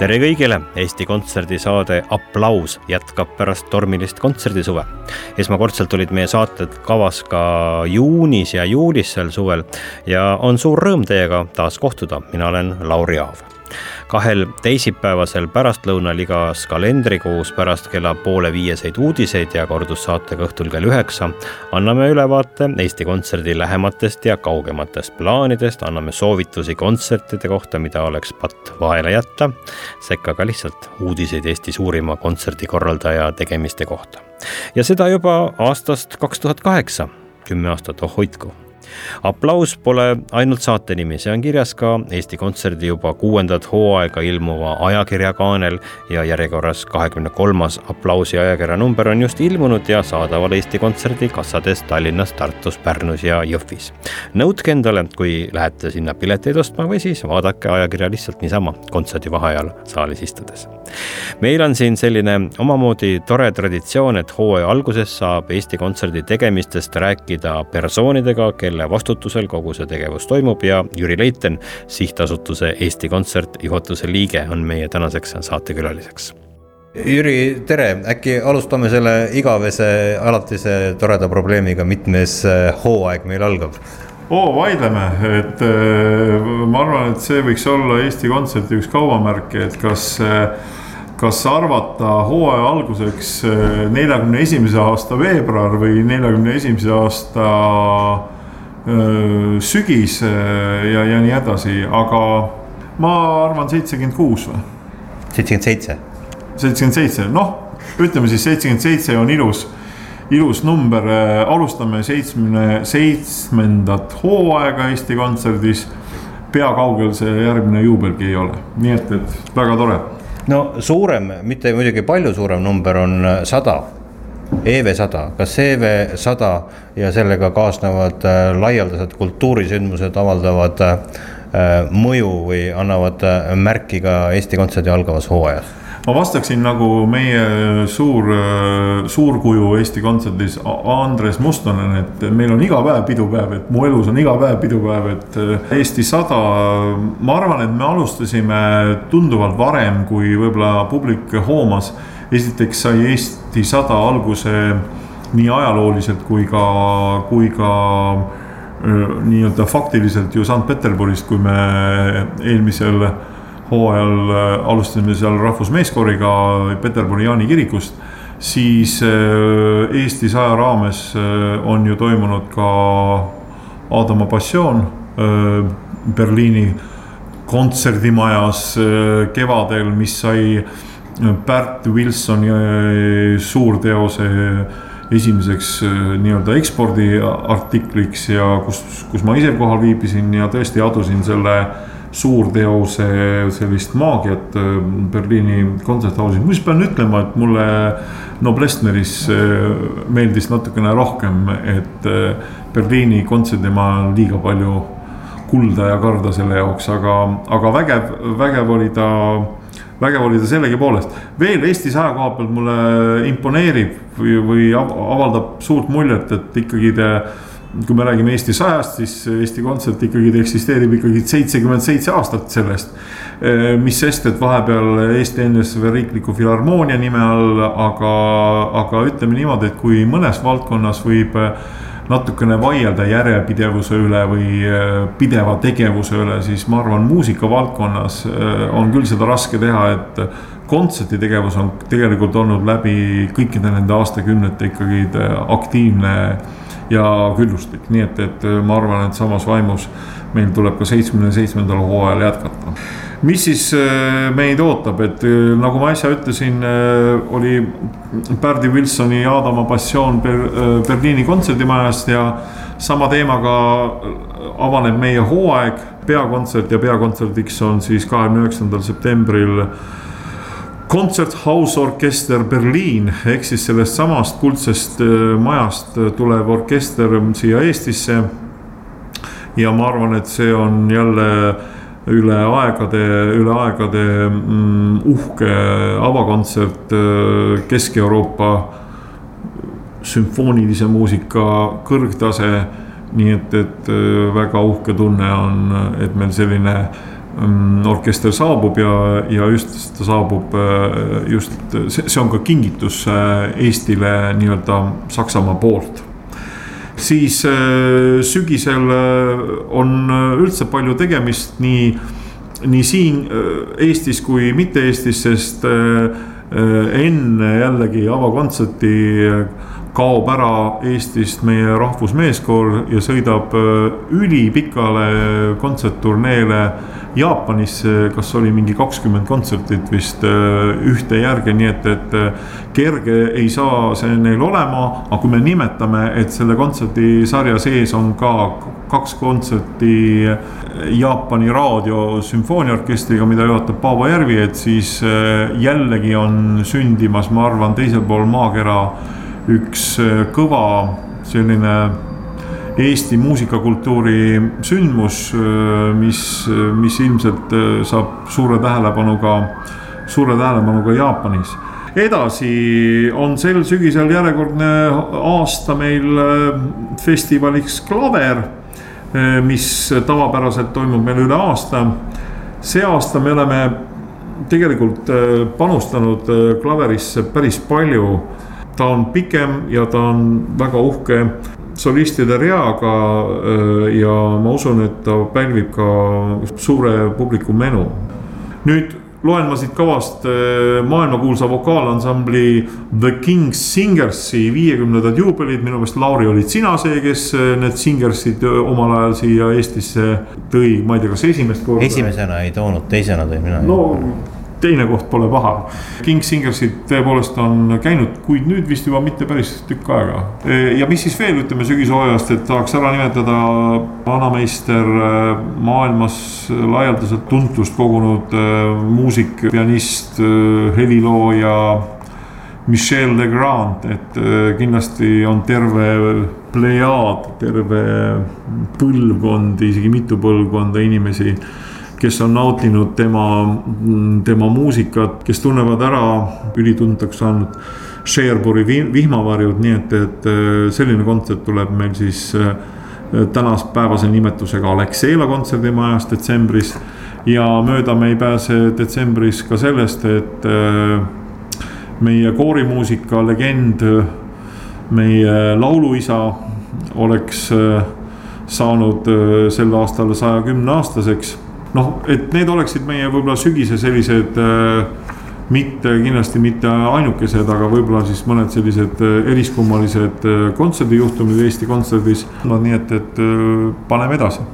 tere kõigile, Eesti Kontserdi saade Applaus jätkab pärast tormilist kontserdisuve. esmakordselt olid meie saated kavas ka juunis ja juulis sel suvel ja on suur rõõm teiega taas kohtuda, mina olen Lauri Aav kahel teisipäevasel pärastlõunal igas kalendrikuus pärast kella poole viieseid uudiseid ja kordussaatega õhtul kell üheksa anname ülevaate Eesti Kontserdi lähematest ja kaugematest plaanidest, anname soovitusi kontsertide kohta, mida oleks patt vahele jätta, sekka ka lihtsalt uudiseid Eesti suurima kontserdikorraldaja tegemiste kohta. ja seda juba aastast kaks tuhat kaheksa, kümme aastat, oh hoidku aplaus pole ainult saate nimi, see on kirjas ka Eesti Kontserdi juba kuuendat hooaega ilmuva ajakirja kaanel ja järjekorras kahekümne kolmas aplausi ajakirja number on just ilmunud ja saadaval Eesti Kontserdi kassades Tallinnas, Tartus, Pärnus ja Jõhvis. nõudke endale, kui lähete sinna pileteid ostma või siis vaadake ajakirja lihtsalt niisama kontserdi vaheajal saalis istudes. meil on siin selline omamoodi tore traditsioon, et hooaja alguses saab Eesti Kontserdi tegemistest rääkida persoonidega, kelle kelle vastutusel kogu see tegevus toimub ja Jüri Leiten, sihtasutuse Eesti Kontsert juhatuse liige, on meie tänaseks saatekülaliseks. Jüri, tere, äkki alustame selle igavese alatise toreda probleemiga, mitmes äh, hooaeg meil algab? oo, vaidleme, et äh, ma arvan, et see võiks olla Eesti Kontserdi üks kaubamärke, et kas äh, kas arvata hooaja alguseks neljakümne esimese aasta veebruar või neljakümne esimese aasta sügis ja, ja nii edasi, aga ma arvan seitsekümmend kuus või? seitsekümmend seitse. seitsekümmend seitse, noh, ütleme siis seitsekümmend seitse on ilus, ilus number, alustame seitsmekümne seitsmendat hooaega Eesti Kontserdis. pea kaugel see järgmine juubelgi ei ole, nii et, et väga tore. no suurem, mitte muidugi palju suurem number on sada EV sada, kas EV sada ja sellega kaasnevad äh, laialdased kultuurisündmused avaldavad äh, mõju või annavad äh, märki ka Eesti Kontserdi algavas hooajas? ma vastaksin nagu meie suur, suurkuju Eesti Kontserdis Andres Mustonen, et meil on iga päev pidupäev, et mu elus on iga päev pidupäev, et Eesti sada. ma arvan, et me alustasime tunduvalt varem, kui võib-olla publik hoomas esiteks sai Eesti sada alguse nii ajalooliselt kui ka, kui ka nii-öelda faktiliselt ju Sankt-Peterburist, kui me eelmisel hooajal alustasime seal rahvusmeeskooriga Peterburi Jaani kirikust. siis Eesti saja raames on ju toimunud ka Aadama passioon Berliini kontserdimajas kevadel, mis sai Pärt Wilsoni äh, suurteose esimeseks äh, nii-öelda ekspordiartikliks ja kus, kus ma ise kohal viibisin ja tõesti adusin selle suurteose sellist maagiat äh, Berliini kontserthausis. muuseas pean ütlema, et mulle Noblessneris meeldis natukene rohkem, et Berliini kontserdimaja on liiga palju kulda ja karda selle jaoks, aga, aga vägev, vägev oli ta vägev oli ta sellegipoolest. veel Eesti saja koha pealt mulle imponeerib või, või avaldab suurt muljet, et ikkagi te kui me räägime Eesti sajast, siis Eesti Kontsert ikkagi eksisteerib ikkagi seitsekümmend seitse aastat sellest. mis sest, et vahepeal Eesti NSV Riikliku Filharmoonia nime all, aga, aga ütleme niimoodi, et kui mõnes valdkonnas võib natukene vaielda järjepidevuse üle või äh, pideva tegevuse üle, siis ma arvan, muusikavaldkonnas äh, on küll seda raske teha, et kontserditegevus on tegelikult olnud läbi kõikide nende aastakümnete ikkagi äh, aktiivne ja küllustik, nii et, et ma arvan, et samas vaimus meil tuleb ka seitsmekümne seitsmendal hooajal jätkata mis siis äh, meid ootab, et äh, nagu ma äsja ütlesin, äh, oli Pärdi Wilsoni Aadama passioon Ber, Berliini kontserdimajast ja sama teemaga avaneb meie hooaeg, peakontsert ja peakontserdiks on siis kahekümne üheksandal septembril Konzerthaus orkester Berliin. Ehk siis sellest samast kuldsest majast tulev orkester siia Eestisse. ja ma arvan, et see on jälle üle aegade, üle aegade mm, uhke avakontsert Kesk-Euroopa sümfoonilise muusika kõrgtase. nii et, et väga uhke tunne on, et meil selline mm, orkester saabub ja, ja just ta saabub just, see, see on ka kingitus Eestile nii-öelda Saksamaa poolt siis sügisel on üldse palju tegemist nii, nii siin Eestis kui mitte Eestis, sest enne jällegi avakontserti kaob ära Eestist meie rahvusmeeskoor ja sõidab äh, ülipikale kontsertturneele Jaapanisse, kas oli mingi kakskümmend kontsertit vist äh, ühte järge, nii et, et äh, kerge ei saa see neil olema. aga kui me nimetame, et selle kontserdisarja sees on ka kaks kontserti Jaapani raadiosümfooniaorkestriga, mida juhatab Paavo Järvi, et siis jällegi on sündimas, ma arvan, teisel pool maakera üks kõva selline Eesti muusikakultuuri sündmus, äh, mis, mis ilmselt äh, saab suure tähelepanuga, suure tähelepanuga Jaapanis. Edasi on sel sügisel järjekordne aasta meil festivaliks Klaver, mis tavapäraselt toimub meil üle aasta. see aasta me oleme tegelikult panustanud Klaverisse päris palju. Ta on pikem ja ta on väga uhke solistide reaga äh, ja ma usun, et ta pälvib ka suure publiku menu. nüüd loen ma siit kavast äh, maailmakuulsa vokaalansambli The King's Singersi viiekümnendad juubelid, minu meelest Lauri olid sina see, kes äh, need Singersid omal ajal siia Eestisse tõi, ma ei tea, kas esimest korda. esimesena ei toonud, teisena tõin mina. no teine koht pole paha. King Singersid tõepoolest on käinud, kuid nüüd vist juba mitte päris tükk aega. E, ja mis siis veel ütleme sügishooajast, et tahaks ära nimetada vanameister, e, maailmas laialdaselt tuntust kogunud e, muusik, pianist, helilooja. Michel Legrand, et kindlasti on terve plejaad, terve põlvkond, isegi mitu põlvkonda inimesi kes on nautinud tema, tema muusikat, kes tunnevad ära ülituntuks saanud Cherbourgi vihmavarjud, nii et, et äh, selline kontsert tuleb meil siis äh, tänaspäevase nimetusega Alexela kontserdimajas detsembris. ja mööda me ei pääse detsembris ka sellest, et äh, meie koorimuusika legend, meie lauluisa oleks saanud sel aastal saja kümne aastaseks noh, et need oleksid meie võib-olla sügise sellised äh, mitte kindlasti mitte ainukesed, aga võib-olla siis mõned sellised äh, eriskummalised äh, kontserdijuhtumid Eesti Kontserdis. no nii et, et paneme edasi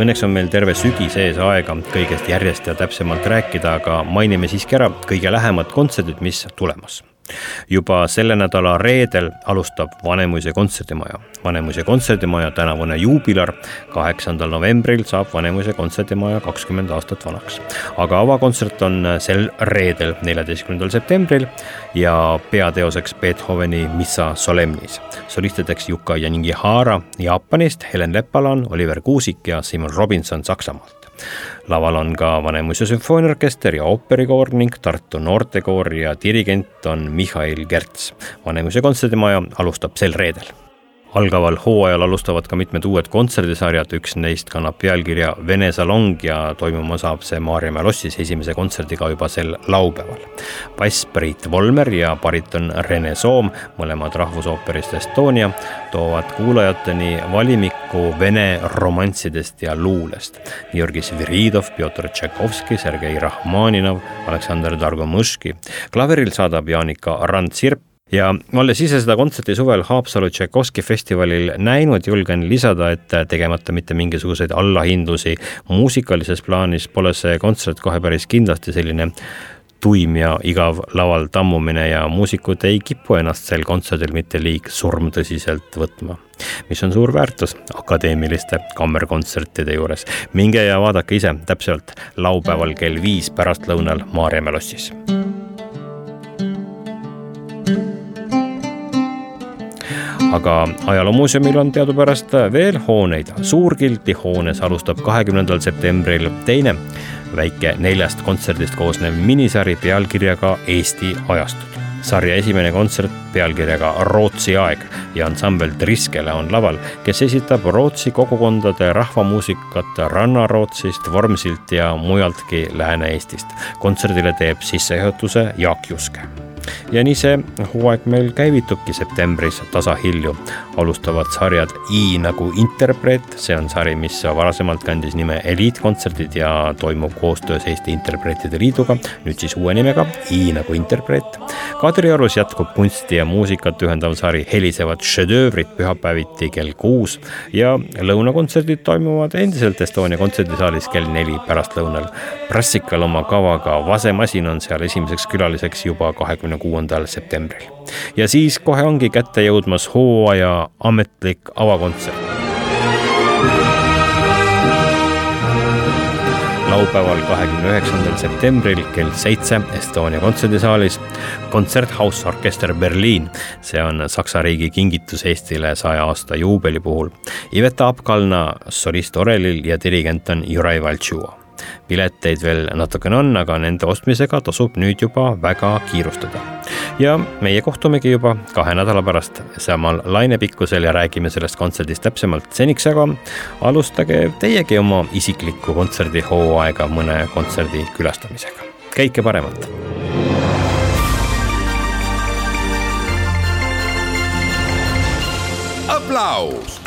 Õnneks on meil terve sügis ees aega kõigest järjest ja täpsemalt rääkida, aga mainime siiski ära kõige lähemad kontserdid, mis tulemas juba selle nädala reedel alustab Vanemuise kontserdimaja. Vanemuise kontserdimaja tänavune juubilar, kaheksandal novembril saab Vanemuise kontserdimaja kakskümmend aastat vanaks. aga avakontsert on sel reedel, neljateistkümnendal septembril ja peateoseks Beethoveni Missa Solemnis. solistideks Yuka Yanagihara Jaapanist, Helen Leppalan, Oliver Kuusik ja Simon Robinson Saksamaalt laval on ka Vanemuise sümfooniaorkester ja ooperikoor ning Tartu noortekoor ja dirigent on Mihhail Kerts. Vanemuise kontserdimaja alustab sel reedel algaval hooajal alustavad ka mitmed uued kontserdisarjad, üks neist kannab pealkirja Vene salong ja toimuma saab see Maarjamäe lossis esimese kontserdiga juba sel laupäeval. bass Priit Volmer ja bariton Rene Soom, mõlemad rahvusooperist Estonia, toovad kuulajateni valimiku vene romanssidest ja luulest. Georgi Sviridov, Pjotor Tšaikovski, Sergei Rahmaninov, Aleksander Dargomõški. klaveril saadab Jaanika Randsirp, ja olles ise seda kontserti suvel Haapsalu Tšaikovski festivalil näinud, julgen lisada, et tegemata mitte mingisuguseid allahindlusi muusikalises plaanis, pole see kontsert kohe päris kindlasti selline tuim ja igav laval tammumine ja muusikud ei kipu ennast sel kontserdil mitte liig surmtõsiselt võtma mis on suur väärtus akadeemiliste kammerkontsertide juures. minge ja vaadake ise täpselt laupäeval kell viis pärastlõunal Maarjamäe lossis. Aga Ajaloomuuseumil on teadupärast veel hooneid. Suurgildi hoones alustab kahekümnendal septembril teine väike neljast kontserdist koosnev minisari pealkirjaga Eesti ajastud sarja esimene kontsert pealkirjaga Rootsi aeg ja ansambel Triskele on laval, kes esitab Rootsi kogukondade rahvamuusikat Ranna-Rootsist, Vormsilt ja mujaltki Lääne-Eestist. kontserdile teeb sissejuhatuse Jaak Juske ja nii see hooaeg meil käivitubki septembris tasahilju. Alustavad sarjad I nagu interpreet, see on sari, mis varasemalt kandis nime Eliitkontserdid ja toimub koostöös Eesti Interpreetide Liiduga, nüüd siis uue nimega I nagu interpreet. Kadriorus jätkub kunsti ja muusikat ühendav sari Helisevad šedöövrid pühapäeviti kell kuus ja lõunakontserdid toimuvad endiselt Estonia kontserdisaalis kell neli pärastlõunal. Brassikal oma kavaga Vasemasin on seal esimeseks külaliseks juba kahekümne kuuendal septembril. Ja siis kohe ongi kätte jõudmas hooaja ametlik avakontsert. laupäeval, kahekümne üheksandal septembril kell seitse Estonia kontserdisaalis Konzerthaus Orkester Berliin. see on Saksa riigi kingitus Eestile saja aasta juubeli puhul. Iveta Apkalna solist orelil ja dirigent on Juraj Valtšuo pileteid veel natukene on, aga nende ostmisega tasub nüüd juba väga kiirustada. ja meie kohtumegi juba kahe nädala pärast samal lainepikkusel ja räägime sellest kontserdist täpsemalt. seniks aga alustage teiegi oma isiklikku kontserdihooaega mõne kontserdi külastamisega. kõike paremat. aplaus